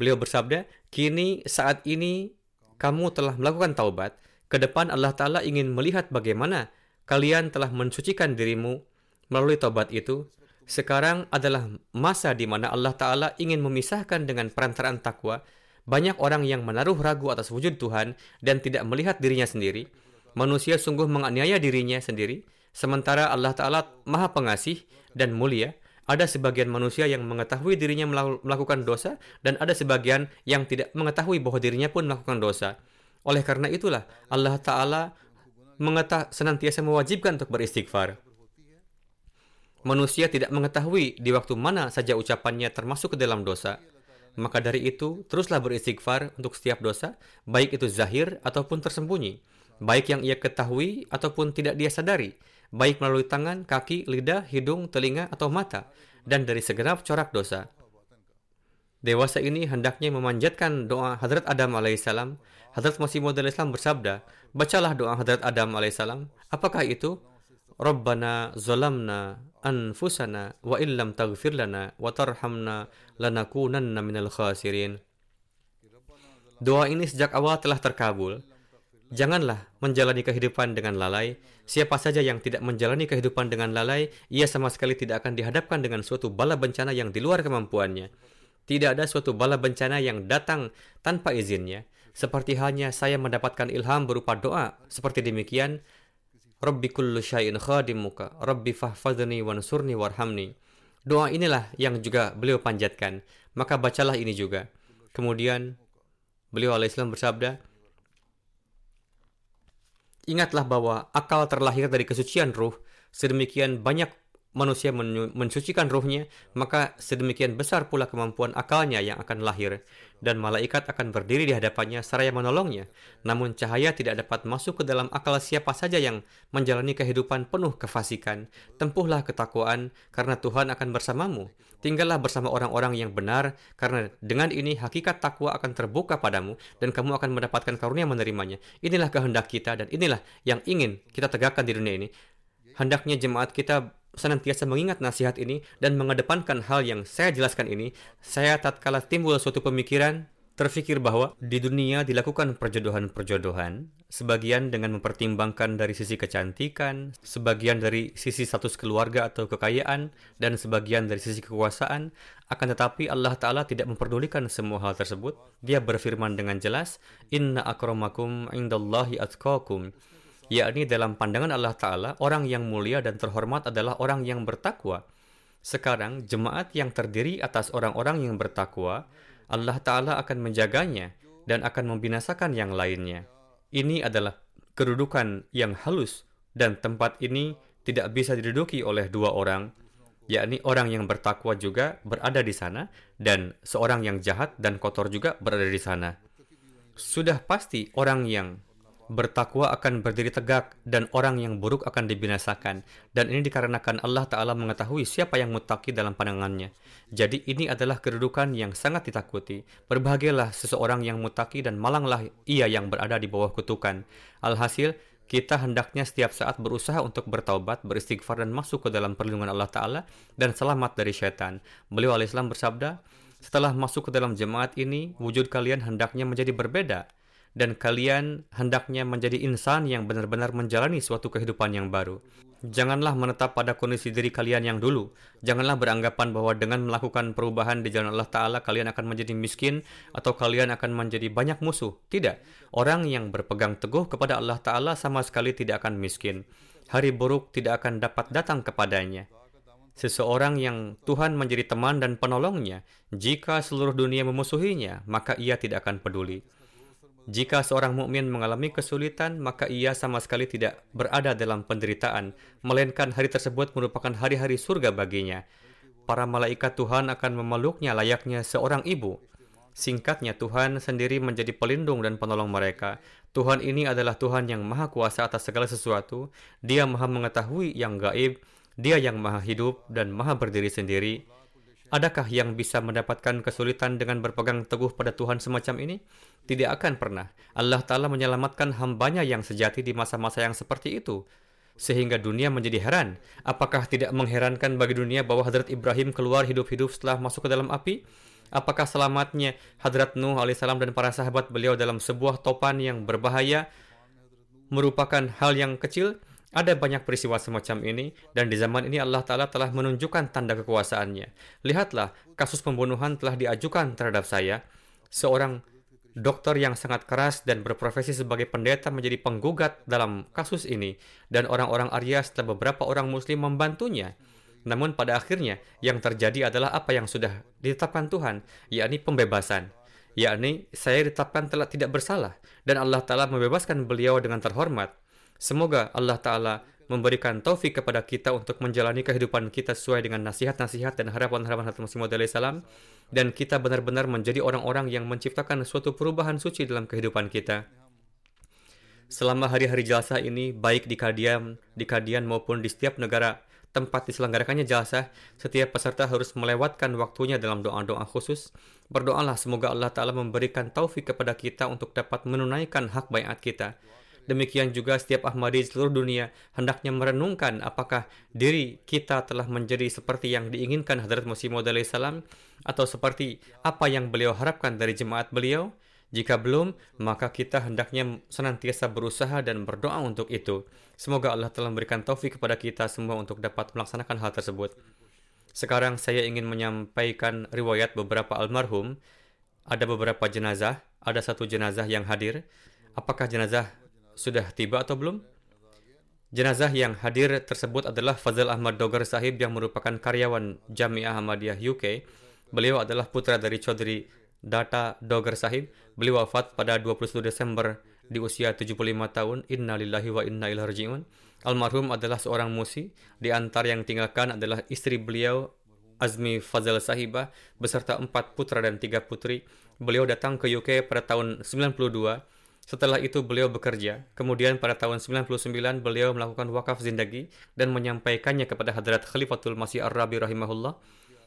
Beliau bersabda, kini saat ini kamu telah melakukan taubat, ke depan Allah Ta'ala ingin melihat bagaimana kalian telah mensucikan dirimu melalui tobat itu. Sekarang adalah masa di mana Allah Ta'ala ingin memisahkan dengan perantaraan takwa. Banyak orang yang menaruh ragu atas wujud Tuhan dan tidak melihat dirinya sendiri. Manusia sungguh menganiaya dirinya sendiri. Sementara Allah Ta'ala maha pengasih dan mulia. Ada sebagian manusia yang mengetahui dirinya melakukan dosa dan ada sebagian yang tidak mengetahui bahwa dirinya pun melakukan dosa. Oleh karena itulah Allah Ta'ala mengetah senantiasa mewajibkan untuk beristighfar. manusia tidak mengetahui di waktu mana saja ucapannya termasuk ke dalam dosa. Maka dari itu, teruslah beristighfar untuk setiap dosa, baik itu zahir ataupun tersembunyi, baik yang ia ketahui ataupun tidak dia sadari, baik melalui tangan, kaki, lidah, hidung, telinga, atau mata, dan dari segenap corak dosa. Dewasa ini hendaknya memanjatkan doa Hadrat Adam alaihissalam. Hadrat Masih Maud Islam bersabda, bacalah doa Hadrat Adam alaihissalam. Apakah itu? Rabbana zalamna anfusana wa illam taghfir wa tarhamna lanakunanna minal khasirin. Doa ini sejak awal telah terkabul. Janganlah menjalani kehidupan dengan lalai. Siapa saja yang tidak menjalani kehidupan dengan lalai, ia sama sekali tidak akan dihadapkan dengan suatu bala bencana yang di luar kemampuannya. Tidak ada suatu bala bencana yang datang tanpa izinnya. Seperti halnya saya mendapatkan ilham berupa doa. Seperti demikian, Rabbi kullu syai'in khadimuka, Rabbi fahfadni wansurni warhamni. Doa inilah yang juga beliau panjatkan. Maka bacalah ini juga. Kemudian beliau alaihissalam bersabda, Ingatlah bahwa akal terlahir dari kesucian ruh, sedemikian banyak manusia mensucikan ruhnya, maka sedemikian besar pula kemampuan akalnya yang akan lahir, dan malaikat akan berdiri di hadapannya seraya menolongnya. Namun cahaya tidak dapat masuk ke dalam akal siapa saja yang menjalani kehidupan penuh kefasikan. Tempuhlah ketakwaan, karena Tuhan akan bersamamu. Tinggallah bersama orang-orang yang benar, karena dengan ini hakikat takwa akan terbuka padamu, dan kamu akan mendapatkan karunia menerimanya. Inilah kehendak kita, dan inilah yang ingin kita tegakkan di dunia ini. Hendaknya jemaat kita senantiasa mengingat nasihat ini dan mengedepankan hal yang saya jelaskan ini, saya tatkala timbul suatu pemikiran, terfikir bahwa di dunia dilakukan perjodohan-perjodohan, sebagian dengan mempertimbangkan dari sisi kecantikan, sebagian dari sisi status keluarga atau kekayaan, dan sebagian dari sisi kekuasaan, akan tetapi Allah Ta'ala tidak memperdulikan semua hal tersebut. Dia berfirman dengan jelas, Inna akramakum indallahi atqakum yakni dalam pandangan Allah Ta'ala, orang yang mulia dan terhormat adalah orang yang bertakwa. Sekarang, jemaat yang terdiri atas orang-orang yang bertakwa, Allah Ta'ala akan menjaganya dan akan membinasakan yang lainnya. Ini adalah kedudukan yang halus dan tempat ini tidak bisa diduduki oleh dua orang, yakni orang yang bertakwa juga berada di sana dan seorang yang jahat dan kotor juga berada di sana. Sudah pasti orang yang bertakwa akan berdiri tegak dan orang yang buruk akan dibinasakan. Dan ini dikarenakan Allah Ta'ala mengetahui siapa yang mutaki dalam pandangannya. Jadi ini adalah kedudukan yang sangat ditakuti. Berbahagialah seseorang yang mutaki dan malanglah ia yang berada di bawah kutukan. Alhasil, kita hendaknya setiap saat berusaha untuk bertaubat, beristighfar dan masuk ke dalam perlindungan Allah Ta'ala dan selamat dari syaitan. Beliau alaihissalam bersabda, setelah masuk ke dalam jemaat ini, wujud kalian hendaknya menjadi berbeda dan kalian hendaknya menjadi insan yang benar-benar menjalani suatu kehidupan yang baru. Janganlah menetap pada kondisi diri kalian yang dulu. Janganlah beranggapan bahwa dengan melakukan perubahan di jalan Allah Ta'ala kalian akan menjadi miskin atau kalian akan menjadi banyak musuh. Tidak. Orang yang berpegang teguh kepada Allah Ta'ala sama sekali tidak akan miskin. Hari buruk tidak akan dapat datang kepadanya. Seseorang yang Tuhan menjadi teman dan penolongnya, jika seluruh dunia memusuhinya, maka ia tidak akan peduli. Jika seorang mukmin mengalami kesulitan, maka ia sama sekali tidak berada dalam penderitaan, melainkan hari tersebut merupakan hari-hari surga baginya. Para malaikat Tuhan akan memeluknya layaknya seorang ibu. Singkatnya, Tuhan sendiri menjadi pelindung dan penolong mereka. Tuhan ini adalah Tuhan yang maha kuasa atas segala sesuatu. Dia maha mengetahui yang gaib, dia yang maha hidup dan maha berdiri sendiri. Adakah yang bisa mendapatkan kesulitan dengan berpegang teguh pada Tuhan semacam ini? Tidak akan pernah. Allah Ta'ala menyelamatkan hambanya yang sejati di masa-masa yang seperti itu. Sehingga dunia menjadi heran. Apakah tidak mengherankan bagi dunia bahwa Hadrat Ibrahim keluar hidup-hidup setelah masuk ke dalam api? Apakah selamatnya Hadrat Nuh alaihissalam dan para sahabat beliau dalam sebuah topan yang berbahaya merupakan hal yang kecil? Ada banyak peristiwa semacam ini, dan di zaman ini Allah Ta'ala telah menunjukkan tanda kekuasaannya. Lihatlah, kasus pembunuhan telah diajukan terhadap saya. Seorang dokter yang sangat keras dan berprofesi sebagai pendeta menjadi penggugat dalam kasus ini dan orang-orang Arya setelah beberapa orang muslim membantunya. Namun pada akhirnya yang terjadi adalah apa yang sudah ditetapkan Tuhan, yakni pembebasan. Yakni saya ditetapkan telah tidak bersalah dan Allah Ta'ala membebaskan beliau dengan terhormat. Semoga Allah Ta'ala memberikan taufik kepada kita untuk menjalani kehidupan kita sesuai dengan nasihat-nasihat dan harapan-harapan Hazrat Masih Maud salam dan kita benar-benar menjadi orang-orang yang menciptakan suatu perubahan suci dalam kehidupan kita. Selama hari-hari jalsah ini, baik di Kadian, di Kadian maupun di setiap negara tempat diselenggarakannya jalsah, setiap peserta harus melewatkan waktunya dalam doa-doa khusus. Berdoalah semoga Allah Ta'ala memberikan taufik kepada kita untuk dapat menunaikan hak bayat kita. Demikian juga setiap Ahmadi di seluruh dunia hendaknya merenungkan apakah diri kita telah menjadi seperti yang diinginkan Hadrat Musi Maud salam atau seperti apa yang beliau harapkan dari jemaat beliau. Jika belum, maka kita hendaknya senantiasa berusaha dan berdoa untuk itu. Semoga Allah telah memberikan taufik kepada kita semua untuk dapat melaksanakan hal tersebut. Sekarang saya ingin menyampaikan riwayat beberapa almarhum. Ada beberapa jenazah, ada satu jenazah yang hadir. Apakah jenazah sudah tiba atau belum? Jenazah yang hadir tersebut adalah Fazal Ahmad Dogar Sahib yang merupakan karyawan Jamiah Ahmadiyah UK. Beliau adalah putra dari Chaudhry Data Dogar Sahib. Beliau wafat pada 21 Desember di usia 75 tahun. Inna lillahi wa inna ilaihi. Almarhum adalah seorang musi. Di antara yang tinggalkan adalah istri beliau Azmi Fazal Sahibah beserta empat putra dan tiga putri. Beliau datang ke UK pada tahun 92 setelah itu beliau bekerja. Kemudian pada tahun 99 beliau melakukan wakaf zindagi dan menyampaikannya kepada Hadrat Khalifatul Masih Ar-Rabi rahimahullah.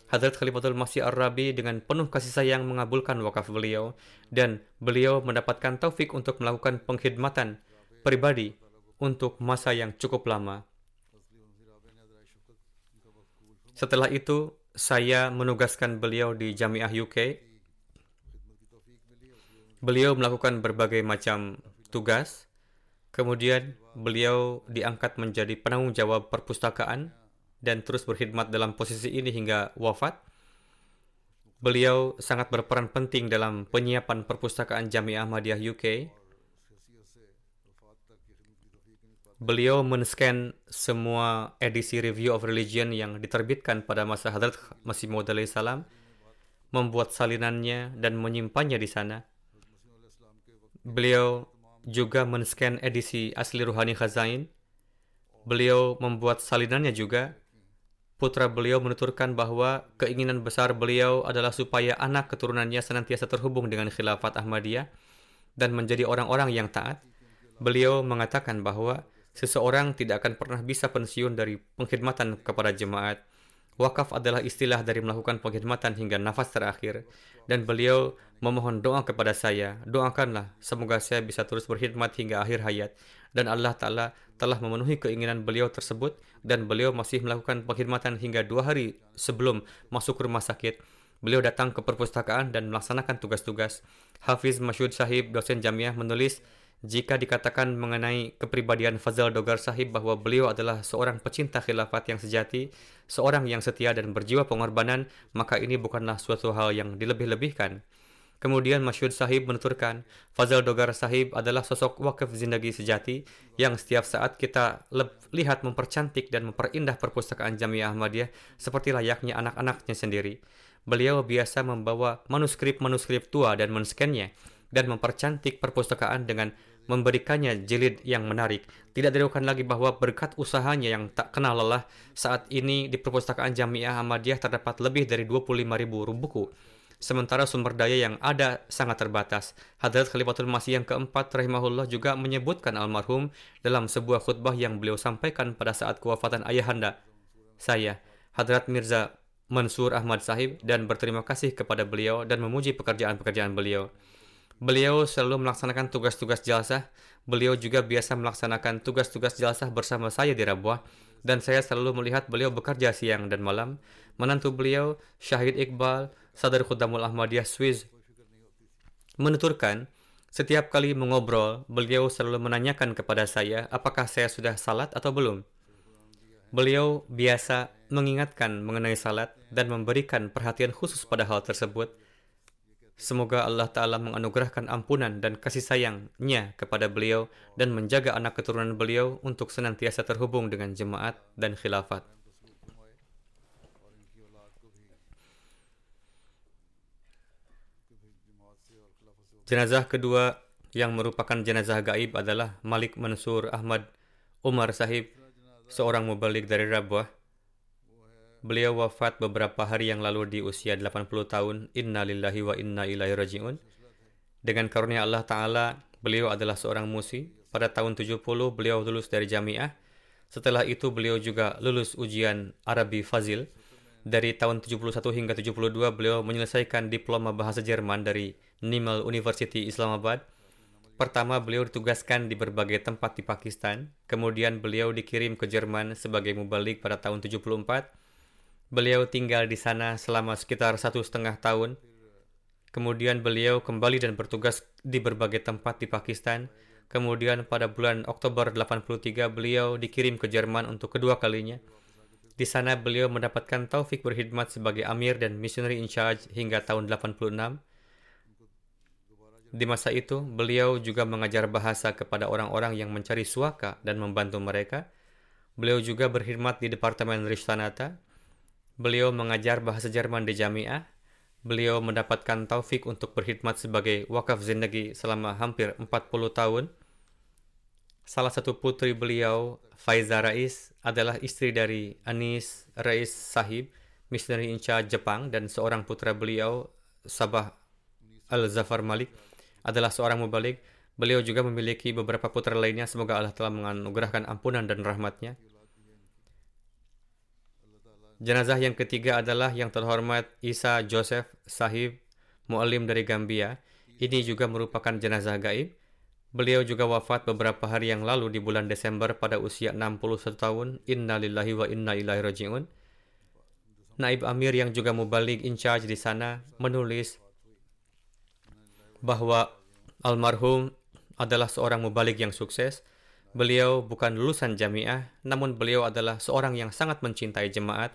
Hadrat Khalifatul Masih Ar-Rabi dengan penuh kasih sayang mengabulkan wakaf beliau dan beliau mendapatkan taufik untuk melakukan pengkhidmatan pribadi untuk masa yang cukup lama. Setelah itu, saya menugaskan beliau di Jamiah UK Beliau melakukan berbagai macam tugas. Kemudian beliau diangkat menjadi penanggung jawab perpustakaan dan terus berkhidmat dalam posisi ini hingga wafat. Beliau sangat berperan penting dalam penyiapan perpustakaan Jamiah Ahmadiyah UK. Beliau men-scan semua edisi Review of Religion yang diterbitkan pada masa Hadrat Masih Maud salam, membuat salinannya dan menyimpannya di sana. Beliau juga men-scan edisi asli Ruhani Khazain. Beliau membuat salinannya juga. Putra beliau menuturkan bahwa keinginan besar beliau adalah supaya anak keturunannya senantiasa terhubung dengan khilafat Ahmadiyah dan menjadi orang-orang yang taat. Beliau mengatakan bahwa seseorang tidak akan pernah bisa pensiun dari pengkhidmatan kepada jemaat. Wakaf adalah istilah dari melakukan pengkhidmatan hingga nafas terakhir. Dan beliau memohon doa kepada saya, doakanlah semoga saya bisa terus berkhidmat hingga akhir hayat dan Allah Ta'ala telah memenuhi keinginan beliau tersebut dan beliau masih melakukan pengkhidmatan hingga dua hari sebelum masuk rumah sakit. Beliau datang ke perpustakaan dan melaksanakan tugas-tugas. Hafiz Masyud Sahib, dosen jamiah, menulis, jika dikatakan mengenai kepribadian Fazal Dogar Sahib bahwa beliau adalah seorang pecinta khilafat yang sejati, seorang yang setia dan berjiwa pengorbanan, maka ini bukanlah suatu hal yang dilebih-lebihkan. Kemudian Masyud Sahib menuturkan, Fazal Dogar Sahib adalah sosok wakaf zindagi sejati yang setiap saat kita lihat mempercantik dan memperindah perpustakaan Jamiah Ahmadiyah seperti layaknya anak-anaknya sendiri. Beliau biasa membawa manuskrip-manuskrip tua dan menscannya dan mempercantik perpustakaan dengan memberikannya jilid yang menarik. Tidak diragukan lagi bahwa berkat usahanya yang tak kenal lelah, saat ini di perpustakaan Jamiah Ahmadiyah terdapat lebih dari 25.000 buku sementara sumber daya yang ada sangat terbatas. Hadrat Khalifatul Masih yang keempat rahimahullah juga menyebutkan almarhum dalam sebuah khutbah yang beliau sampaikan pada saat kewafatan ayahanda saya, Hadrat Mirza Mansur Ahmad Sahib dan berterima kasih kepada beliau dan memuji pekerjaan-pekerjaan beliau. Beliau selalu melaksanakan tugas-tugas jalsah. Beliau juga biasa melaksanakan tugas-tugas jalsah bersama saya di Rabuah dan saya selalu melihat beliau bekerja siang dan malam. Menantu beliau, Syahid Iqbal, Sadar Khudamul Ahmadiyah Swiss menuturkan, setiap kali mengobrol, beliau selalu menanyakan kepada saya apakah saya sudah salat atau belum. Beliau biasa mengingatkan mengenai salat dan memberikan perhatian khusus pada hal tersebut. Semoga Allah Ta'ala menganugerahkan ampunan dan kasih sayangnya kepada beliau dan menjaga anak keturunan beliau untuk senantiasa terhubung dengan jemaat dan khilafat. Jenazah kedua yang merupakan jenazah gaib adalah Malik Mansur Ahmad Umar Sahib. seorang mubalik dari Rabwah. Beliau wafat beberapa hari yang lalu di usia 80 tahun. Inna lillahi wa inna ilaihi raji'un. Dengan karunia Allah Ta'ala, beliau adalah seorang musi. Pada tahun 70, beliau lulus dari jamiah. Setelah itu, beliau juga lulus ujian Arabi Fazil. Dari tahun 71 hingga 72, beliau menyelesaikan diploma bahasa Jerman dari Nimel University Islamabad. Pertama, beliau ditugaskan di berbagai tempat di Pakistan. Kemudian beliau dikirim ke Jerman sebagai mubalik pada tahun 74. Beliau tinggal di sana selama sekitar satu setengah tahun. Kemudian beliau kembali dan bertugas di berbagai tempat di Pakistan. Kemudian pada bulan Oktober 83 beliau dikirim ke Jerman untuk kedua kalinya. Di sana beliau mendapatkan taufik berkhidmat sebagai amir dan missionary in charge hingga tahun 86. Di masa itu, beliau juga mengajar bahasa kepada orang-orang yang mencari suaka dan membantu mereka. Beliau juga berkhidmat di Departemen Rishtanata. Beliau mengajar bahasa Jerman di Jamiah. Beliau mendapatkan taufik untuk berkhidmat sebagai wakaf zindagi selama hampir 40 tahun. Salah satu putri beliau, Faiza Rais, adalah istri dari Anis Rais Sahib, missionary in Jepang, dan seorang putra beliau, Sabah Al-Zafar Malik, adalah seorang mubalik. Beliau juga memiliki beberapa putra lainnya. Semoga Allah telah menganugerahkan ampunan dan rahmatnya. Jenazah yang ketiga adalah yang terhormat Isa Joseph Sahib, mu'alim dari Gambia. Ini juga merupakan jenazah gaib. Beliau juga wafat beberapa hari yang lalu di bulan Desember pada usia 61 tahun. Inna lillahi wa inna ilaihi raji'un. Naib Amir yang juga mubalik in charge di sana menulis bahwa almarhum adalah seorang mubalik yang sukses. Beliau bukan lulusan jamiah, namun beliau adalah seorang yang sangat mencintai jemaat.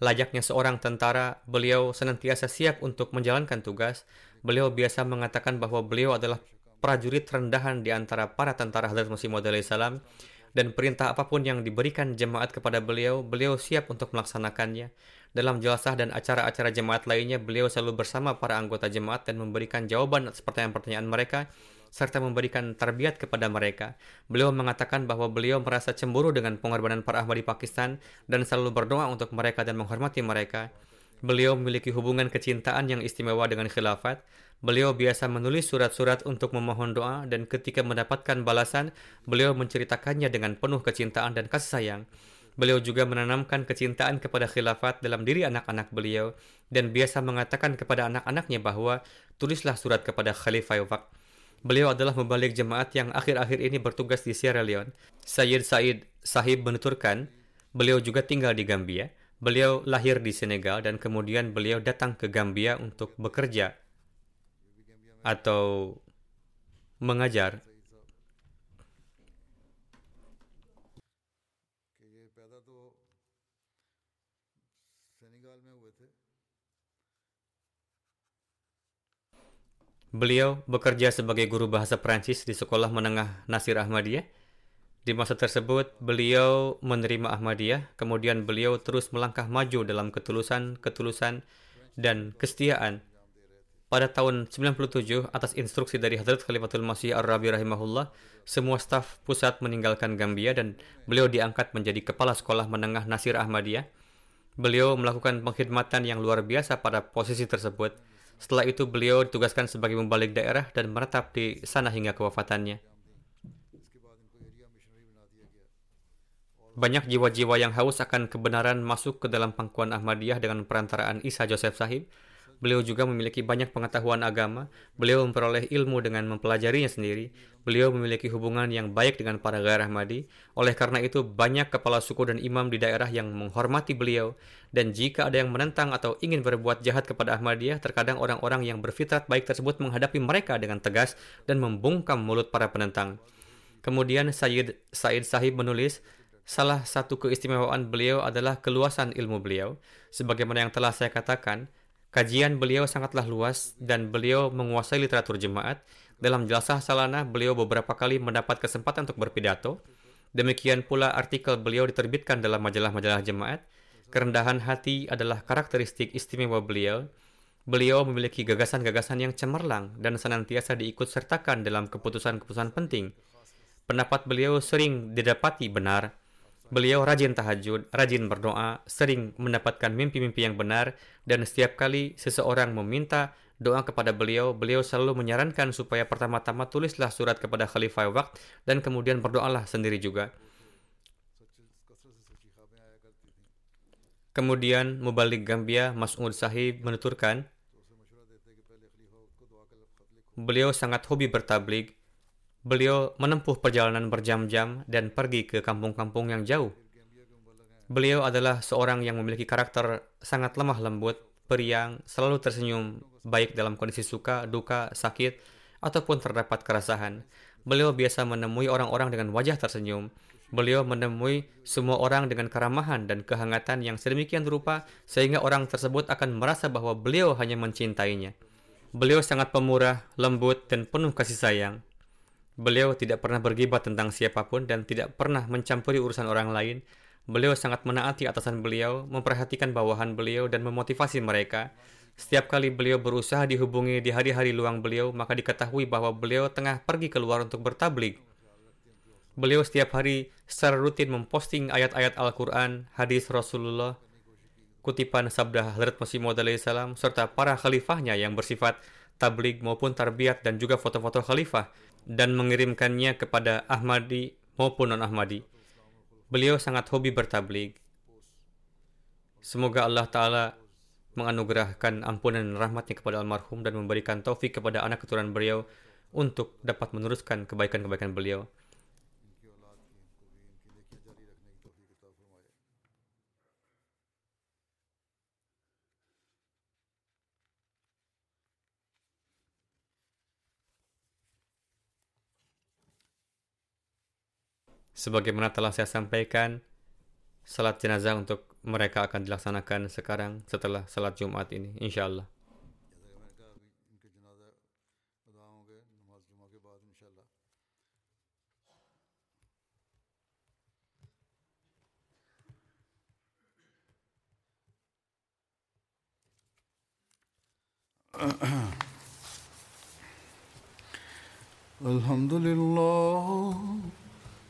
Layaknya seorang tentara, beliau senantiasa siap untuk menjalankan tugas. Beliau biasa mengatakan bahwa beliau adalah prajurit rendahan di antara para tentara Hadrat Masih Maud salam dan perintah apa pun yang diberikan jemaat kepada beliau, beliau siap untuk melaksanakannya. Dalam jelasah dan acara-acara jemaat lainnya, beliau selalu bersama para anggota jemaat dan memberikan jawaban atas pertanyaan-pertanyaan mereka, serta memberikan tarbiat kepada mereka. Beliau mengatakan bahwa beliau merasa cemburu dengan pengorbanan para Ahmadi Pakistan dan selalu berdoa untuk mereka dan menghormati mereka. Beliau memiliki hubungan kecintaan yang istimewa dengan khilafat. Beliau biasa menulis surat-surat untuk memohon doa dan ketika mendapatkan balasan, beliau menceritakannya dengan penuh kecintaan dan kasih sayang. Beliau juga menanamkan kecintaan kepada khilafat dalam diri anak-anak beliau dan biasa mengatakan kepada anak-anaknya bahwa tulislah surat kepada Khalifah. Beliau adalah membalik jemaat yang akhir-akhir ini bertugas di Sierra Leone. Sayyid Said Sahib menuturkan, beliau juga tinggal di Gambia. Beliau lahir di Senegal dan kemudian beliau datang ke Gambia untuk bekerja atau mengajar Beliau bekerja sebagai guru bahasa Prancis di Sekolah Menengah Nasir Ahmadiyah. Di masa tersebut, beliau menerima Ahmadiyah, kemudian beliau terus melangkah maju dalam ketulusan, ketulusan, dan kesetiaan. Pada tahun 97, atas instruksi dari Hadrat Khalifatul Masih Ar-Rabi rahimahullah, semua staf pusat meninggalkan Gambia dan beliau diangkat menjadi kepala sekolah menengah Nasir Ahmadiyah. Beliau melakukan pengkhidmatan yang luar biasa pada posisi tersebut setelah itu beliau ditugaskan sebagai pembalik daerah dan menetap di sana hingga kewafatannya. Banyak jiwa-jiwa yang haus akan kebenaran masuk ke dalam pangkuan Ahmadiyah dengan perantaraan Isa Joseph Sahib, Beliau juga memiliki banyak pengetahuan agama. Beliau memperoleh ilmu dengan mempelajarinya sendiri. Beliau memiliki hubungan yang baik dengan para gairah Ahmadi. Oleh karena itu, banyak kepala suku dan imam di daerah yang menghormati beliau. Dan jika ada yang menentang atau ingin berbuat jahat kepada Ahmadiyah, terkadang orang-orang yang berfitrat baik tersebut menghadapi mereka dengan tegas dan membungkam mulut para penentang. Kemudian Sayyid Said Sahib menulis, Salah satu keistimewaan beliau adalah keluasan ilmu beliau. Sebagaimana yang telah saya katakan, Kajian beliau sangatlah luas dan beliau menguasai literatur jemaat. Dalam jelasah salana, beliau beberapa kali mendapat kesempatan untuk berpidato. Demikian pula artikel beliau diterbitkan dalam majalah-majalah jemaat. Kerendahan hati adalah karakteristik istimewa beliau. Beliau memiliki gagasan-gagasan yang cemerlang dan senantiasa diikut sertakan dalam keputusan-keputusan penting. Pendapat beliau sering didapati benar. Beliau rajin tahajud, rajin berdoa, sering mendapatkan mimpi-mimpi yang benar, dan setiap kali seseorang meminta doa kepada beliau, beliau selalu menyarankan supaya pertama-tama tulislah surat kepada Khalifah Waqt dan kemudian berdoalah sendiri juga. Kemudian Mubalik Gambia Mas'ud Sahib menuturkan, beliau sangat hobi bertablik Beliau menempuh perjalanan berjam-jam dan pergi ke kampung-kampung yang jauh. Beliau adalah seorang yang memiliki karakter sangat lemah lembut, periang, selalu tersenyum, baik dalam kondisi suka, duka, sakit, ataupun terdapat keresahan. Beliau biasa menemui orang-orang dengan wajah tersenyum. Beliau menemui semua orang dengan keramahan dan kehangatan yang sedemikian rupa sehingga orang tersebut akan merasa bahwa beliau hanya mencintainya. Beliau sangat pemurah, lembut, dan penuh kasih sayang. Beliau tidak pernah bergibat tentang siapa pun dan tidak pernah mencampuri urusan orang lain. Beliau sangat menaati atasan beliau, memperhatikan bawahan beliau, dan memotivasi mereka. Setiap kali beliau berusaha dihubungi di hari-hari luang beliau, maka diketahui bahwa beliau tengah pergi keluar untuk bertablik. Beliau setiap hari secara rutin memposting ayat-ayat Al-Quran, hadis Rasulullah, kutipan sabda Hazrat Masih Maud salam, serta para khalifahnya yang bersifat tablik maupun tarbiyat dan juga foto-foto khalifah dan mengirimkannya kepada Ahmadi maupun non-Ahmadi. Beliau sangat hobi bertablik. Semoga Allah Ta'ala menganugerahkan ampunan dan rahmatnya kepada almarhum dan memberikan taufik kepada anak keturunan beliau untuk dapat meneruskan kebaikan-kebaikan beliau. Sebagaimana telah saya sampaikan, salat jenazah untuk mereka akan dilaksanakan sekarang setelah salat Jumat ini, insya Allah. Alhamdulillah